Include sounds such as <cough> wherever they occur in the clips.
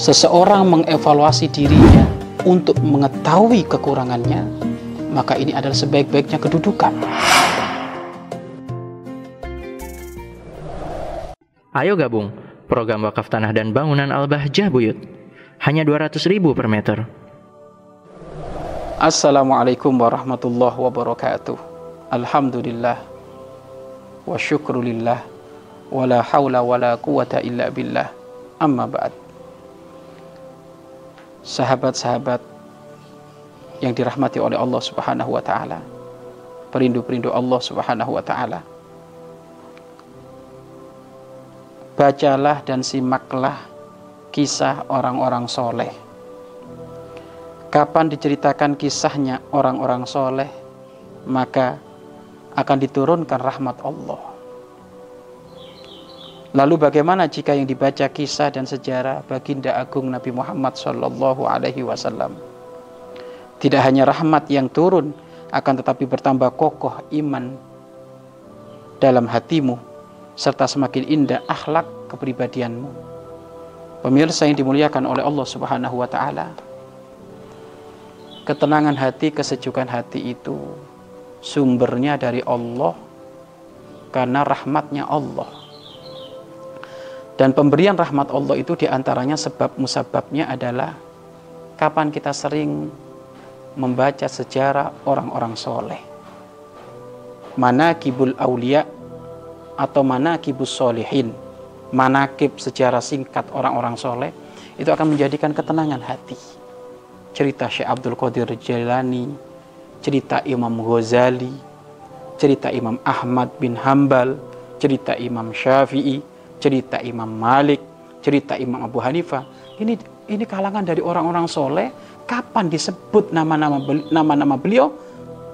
seseorang mengevaluasi dirinya untuk mengetahui kekurangannya, maka ini adalah sebaik-baiknya kedudukan. Ayo gabung program wakaf tanah dan bangunan Al-Bahjah Buyut. Hanya 200 ribu per meter. Assalamualaikum warahmatullahi wabarakatuh. Alhamdulillah wa syukrulillah wa la hawla wa la quwata illa billah. Amma ba'd. Sahabat-sahabat yang dirahmati oleh Allah Subhanahu wa taala. Perindu-perindu Allah Subhanahu wa taala. Bacalah dan simaklah kisah orang-orang soleh. Kapan diceritakan kisahnya orang-orang soleh, maka akan diturunkan rahmat Allah. Lalu bagaimana jika yang dibaca kisah dan sejarah baginda agung Nabi Muhammad Sallallahu Alaihi Wasallam? Tidak hanya rahmat yang turun, akan tetapi bertambah kokoh iman dalam hatimu, serta semakin indah akhlak kepribadianmu. Pemirsa yang dimuliakan oleh Allah Subhanahu wa taala. Ketenangan hati, kesejukan hati itu sumbernya dari Allah karena rahmatnya Allah. Dan pemberian rahmat Allah itu di antaranya sebab musababnya adalah kapan kita sering membaca sejarah orang-orang soleh. Mana kibul aulia atau mana kibus solihin. Manakib sejarah singkat orang-orang soleh itu akan menjadikan ketenangan hati. Cerita Syekh Abdul Qadir Jailani, cerita Imam Ghazali, cerita Imam Ahmad bin Hambal, cerita Imam Syafi'i, cerita Imam Malik, cerita Imam Abu Hanifah. Ini ini kalangan dari orang-orang soleh. Kapan disebut nama-nama nama-nama beliau?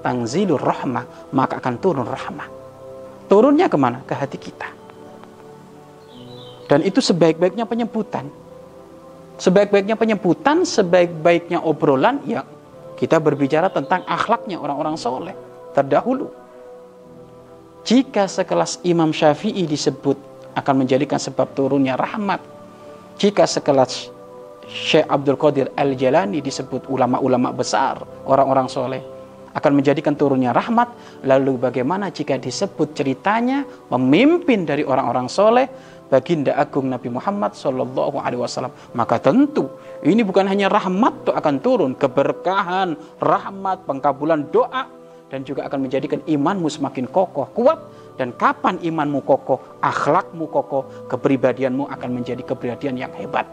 Tangzilur rahmah, maka akan turun rahmah. Turunnya ke mana? Ke hati kita. Dan itu sebaik-baiknya penyebutan. Sebaik-baiknya penyebutan, sebaik-baiknya obrolan, ya kita berbicara tentang akhlaknya orang-orang soleh terdahulu. Jika sekelas Imam Syafi'i disebut akan menjadikan sebab turunnya rahmat. Jika sekelas Syekh Abdul Qadir Al-Jalani disebut ulama-ulama besar, orang-orang soleh, akan menjadikan turunnya rahmat. Lalu bagaimana jika disebut ceritanya memimpin dari orang-orang soleh, baginda agung Nabi Muhammad Shallallahu Alaihi Wasallam maka tentu ini bukan hanya rahmat itu akan turun keberkahan rahmat pengkabulan doa dan juga akan menjadikan imanmu semakin kokoh kuat dan kapan imanmu kokoh akhlakmu kokoh kepribadianmu akan menjadi kepribadian yang hebat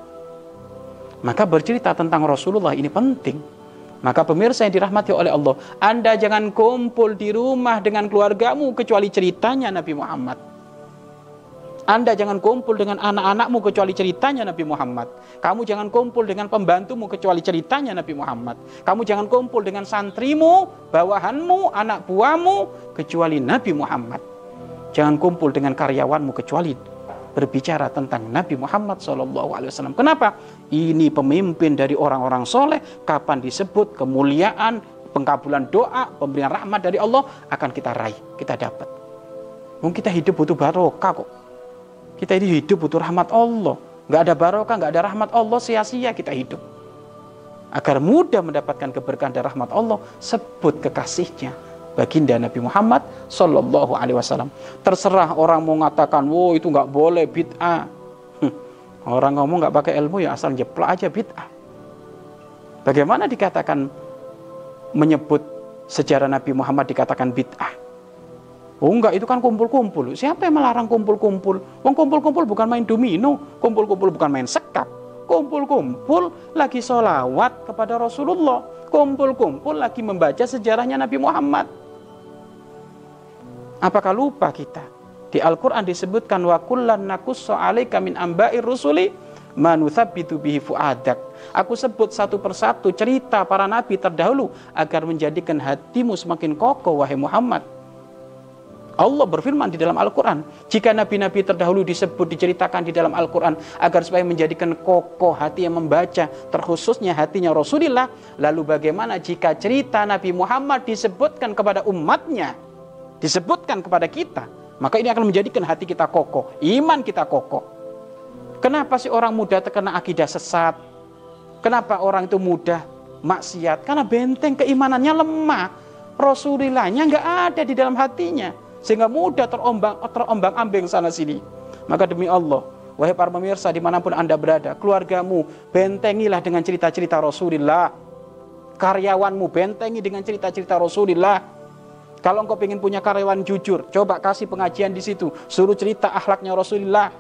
maka bercerita tentang Rasulullah ini penting maka pemirsa yang dirahmati oleh Allah Anda jangan kumpul di rumah dengan keluargamu kecuali ceritanya Nabi Muhammad anda jangan kumpul dengan anak-anakmu kecuali ceritanya Nabi Muhammad. Kamu jangan kumpul dengan pembantumu kecuali ceritanya Nabi Muhammad. Kamu jangan kumpul dengan santrimu, bawahanmu, anak buahmu kecuali Nabi Muhammad. Jangan kumpul dengan karyawanmu kecuali berbicara tentang Nabi Muhammad SAW. Kenapa? Ini pemimpin dari orang-orang soleh. Kapan disebut kemuliaan, pengkabulan doa, pemberian rahmat dari Allah akan kita raih, kita dapat. Mungkin kita hidup butuh barokah kok. Kita ini hidup butuh rahmat Allah. Nggak ada barokah, nggak ada rahmat Allah, sia-sia kita hidup. Agar mudah mendapatkan keberkahan dan rahmat Allah, sebut kekasihnya. Baginda Nabi Muhammad Sallallahu Alaihi Wasallam. Terserah orang mau mengatakan, wow itu nggak boleh bid'ah. <laughs> Orang ngomong nggak pakai ilmu ya asal jeplak aja bid'ah. Bagaimana dikatakan menyebut sejarah Nabi Muhammad dikatakan bid'ah? Oh enggak, itu kan kumpul-kumpul. Siapa yang melarang kumpul-kumpul? Wong kumpul-kumpul bukan main domino, kumpul-kumpul bukan main sekap. Kumpul-kumpul lagi sholawat kepada Rasulullah. Kumpul-kumpul lagi membaca sejarahnya Nabi Muhammad. Apakah lupa kita? Di Al-Quran disebutkan wa kullan nakussu alaika min amba'i rusuli manuthabitu bihi fuadak. Aku sebut satu persatu cerita para nabi terdahulu agar menjadikan hatimu semakin kokoh wahai Muhammad. Allah berfirman di dalam Al-Quran. Jika nabi-nabi terdahulu disebut, diceritakan di dalam Al-Quran. Agar supaya menjadikan kokoh hati yang membaca. Terkhususnya hatinya Rasulullah. Lalu bagaimana jika cerita Nabi Muhammad disebutkan kepada umatnya. Disebutkan kepada kita. Maka ini akan menjadikan hati kita kokoh. Iman kita kokoh. Kenapa sih orang mudah terkena akidah sesat? Kenapa orang itu mudah maksiat? Karena benteng keimanannya lemah. Rasulillahnya nggak ada di dalam hatinya. Sehingga mudah terombang terombang ambing sana sini. Maka demi Allah, wahai para pemirsa di mana pun anda berada, keluargamu bentengilah dengan cerita-cerita Rasulullah. Karyawanmu bentengi dengan cerita-cerita Rasulullah. Kalau engkau ingin punya karyawan jujur, coba kasih pengajian di situ. Suruh cerita akhlaknya Rasulullah.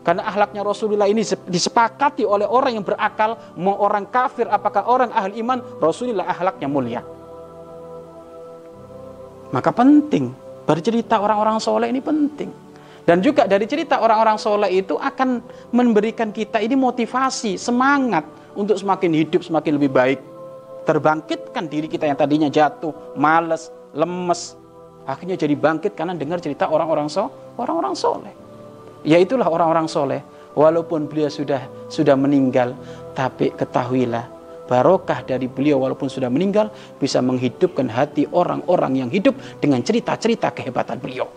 Karena akhlaknya Rasulullah ini disepakati oleh orang yang berakal, mau orang kafir, apakah orang ahli iman, Rasulullah akhlaknya mulia. Maka penting, bercerita orang-orang soleh ini penting. Dan juga dari cerita orang-orang soleh itu akan memberikan kita ini motivasi, semangat untuk semakin hidup, semakin lebih baik terbangkitkan diri kita yang tadinya jatuh, males, lemes, akhirnya jadi bangkit karena dengar cerita orang-orang so, orang-orang soleh. Ya itulah orang-orang soleh. Walaupun beliau sudah sudah meninggal, tapi ketahuilah barokah dari beliau walaupun sudah meninggal bisa menghidupkan hati orang-orang yang hidup dengan cerita-cerita kehebatan beliau.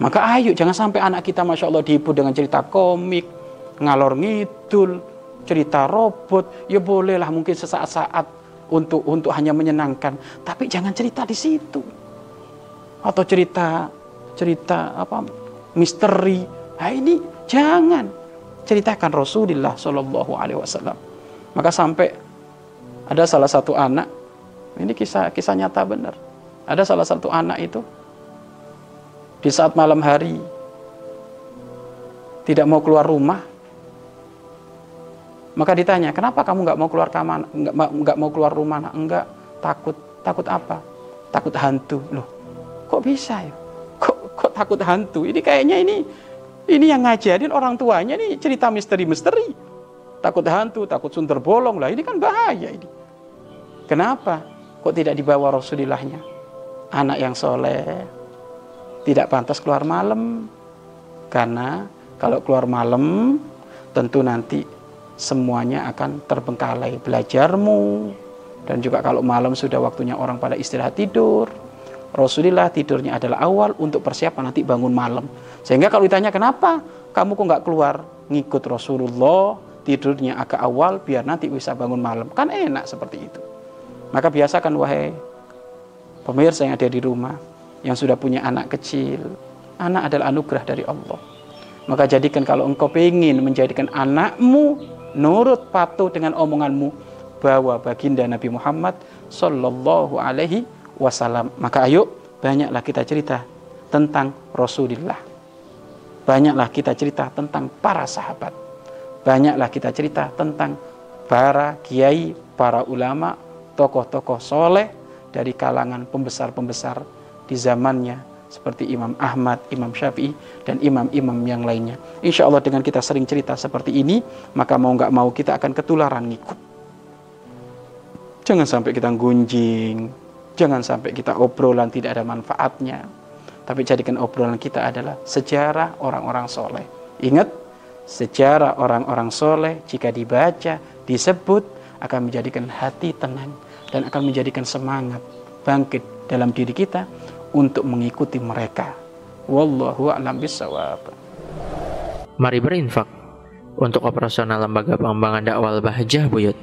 Maka ayo jangan sampai anak kita Masya Allah dihibur dengan cerita komik, ngalor ngidul, cerita robot, ya bolehlah mungkin sesaat-saat untuk untuk hanya menyenangkan, tapi jangan cerita di situ. Atau cerita cerita apa misteri. Nah, ini jangan ceritakan Rasulullah Shallallahu alaihi wasallam. Maka sampai ada salah satu anak ini kisah kisah nyata benar. Ada salah satu anak itu di saat malam hari tidak mau keluar rumah maka ditanya, kenapa kamu nggak mau keluar kamar, nggak mau keluar rumah? Enggak, takut. Takut apa? Takut hantu. Loh, kok bisa ya? Kok, kok takut hantu? Ini kayaknya ini ini yang ngajarin orang tuanya nih cerita misteri-misteri. Takut hantu, takut sunter bolong lah. Ini kan bahaya ini. Kenapa? Kok tidak dibawa Rasulillahnya? Anak yang soleh tidak pantas keluar malam. Karena kalau keluar malam tentu nanti semuanya akan terbengkalai. Belajarmu. Dan juga kalau malam sudah waktunya orang pada istirahat tidur. Rasulullah tidurnya adalah awal untuk persiapan nanti bangun malam. Sehingga kalau ditanya kenapa kamu kok nggak keluar ngikut Rasulullah? Tidurnya agak awal biar nanti bisa bangun malam. Kan enak seperti itu. Maka biasakan wahai pemirsa yang ada di rumah yang sudah punya anak kecil anak adalah anugerah dari Allah. Maka jadikan kalau engkau ingin menjadikan anakmu nurut patuh dengan omonganmu bahwa baginda Nabi Muhammad Sallallahu Alaihi Wasallam. Maka ayo banyaklah kita cerita tentang Rasulullah. Banyaklah kita cerita tentang para sahabat. Banyaklah kita cerita tentang para kiai, para ulama, tokoh-tokoh soleh dari kalangan pembesar-pembesar di zamannya seperti Imam Ahmad, Imam Syafi'i, dan imam-imam yang lainnya. Insya Allah dengan kita sering cerita seperti ini, maka mau nggak mau kita akan ketularan ngikut. Jangan sampai kita gunjing, jangan sampai kita obrolan tidak ada manfaatnya. Tapi jadikan obrolan kita adalah sejarah orang-orang soleh. Ingat, sejarah orang-orang soleh jika dibaca, disebut, akan menjadikan hati tenang dan akan menjadikan semangat bangkit dalam diri kita untuk mengikuti mereka. Wallahu a'lam bishawab. Mari berinfak untuk operasional lembaga pengembangan dakwah Bahjah Buyut.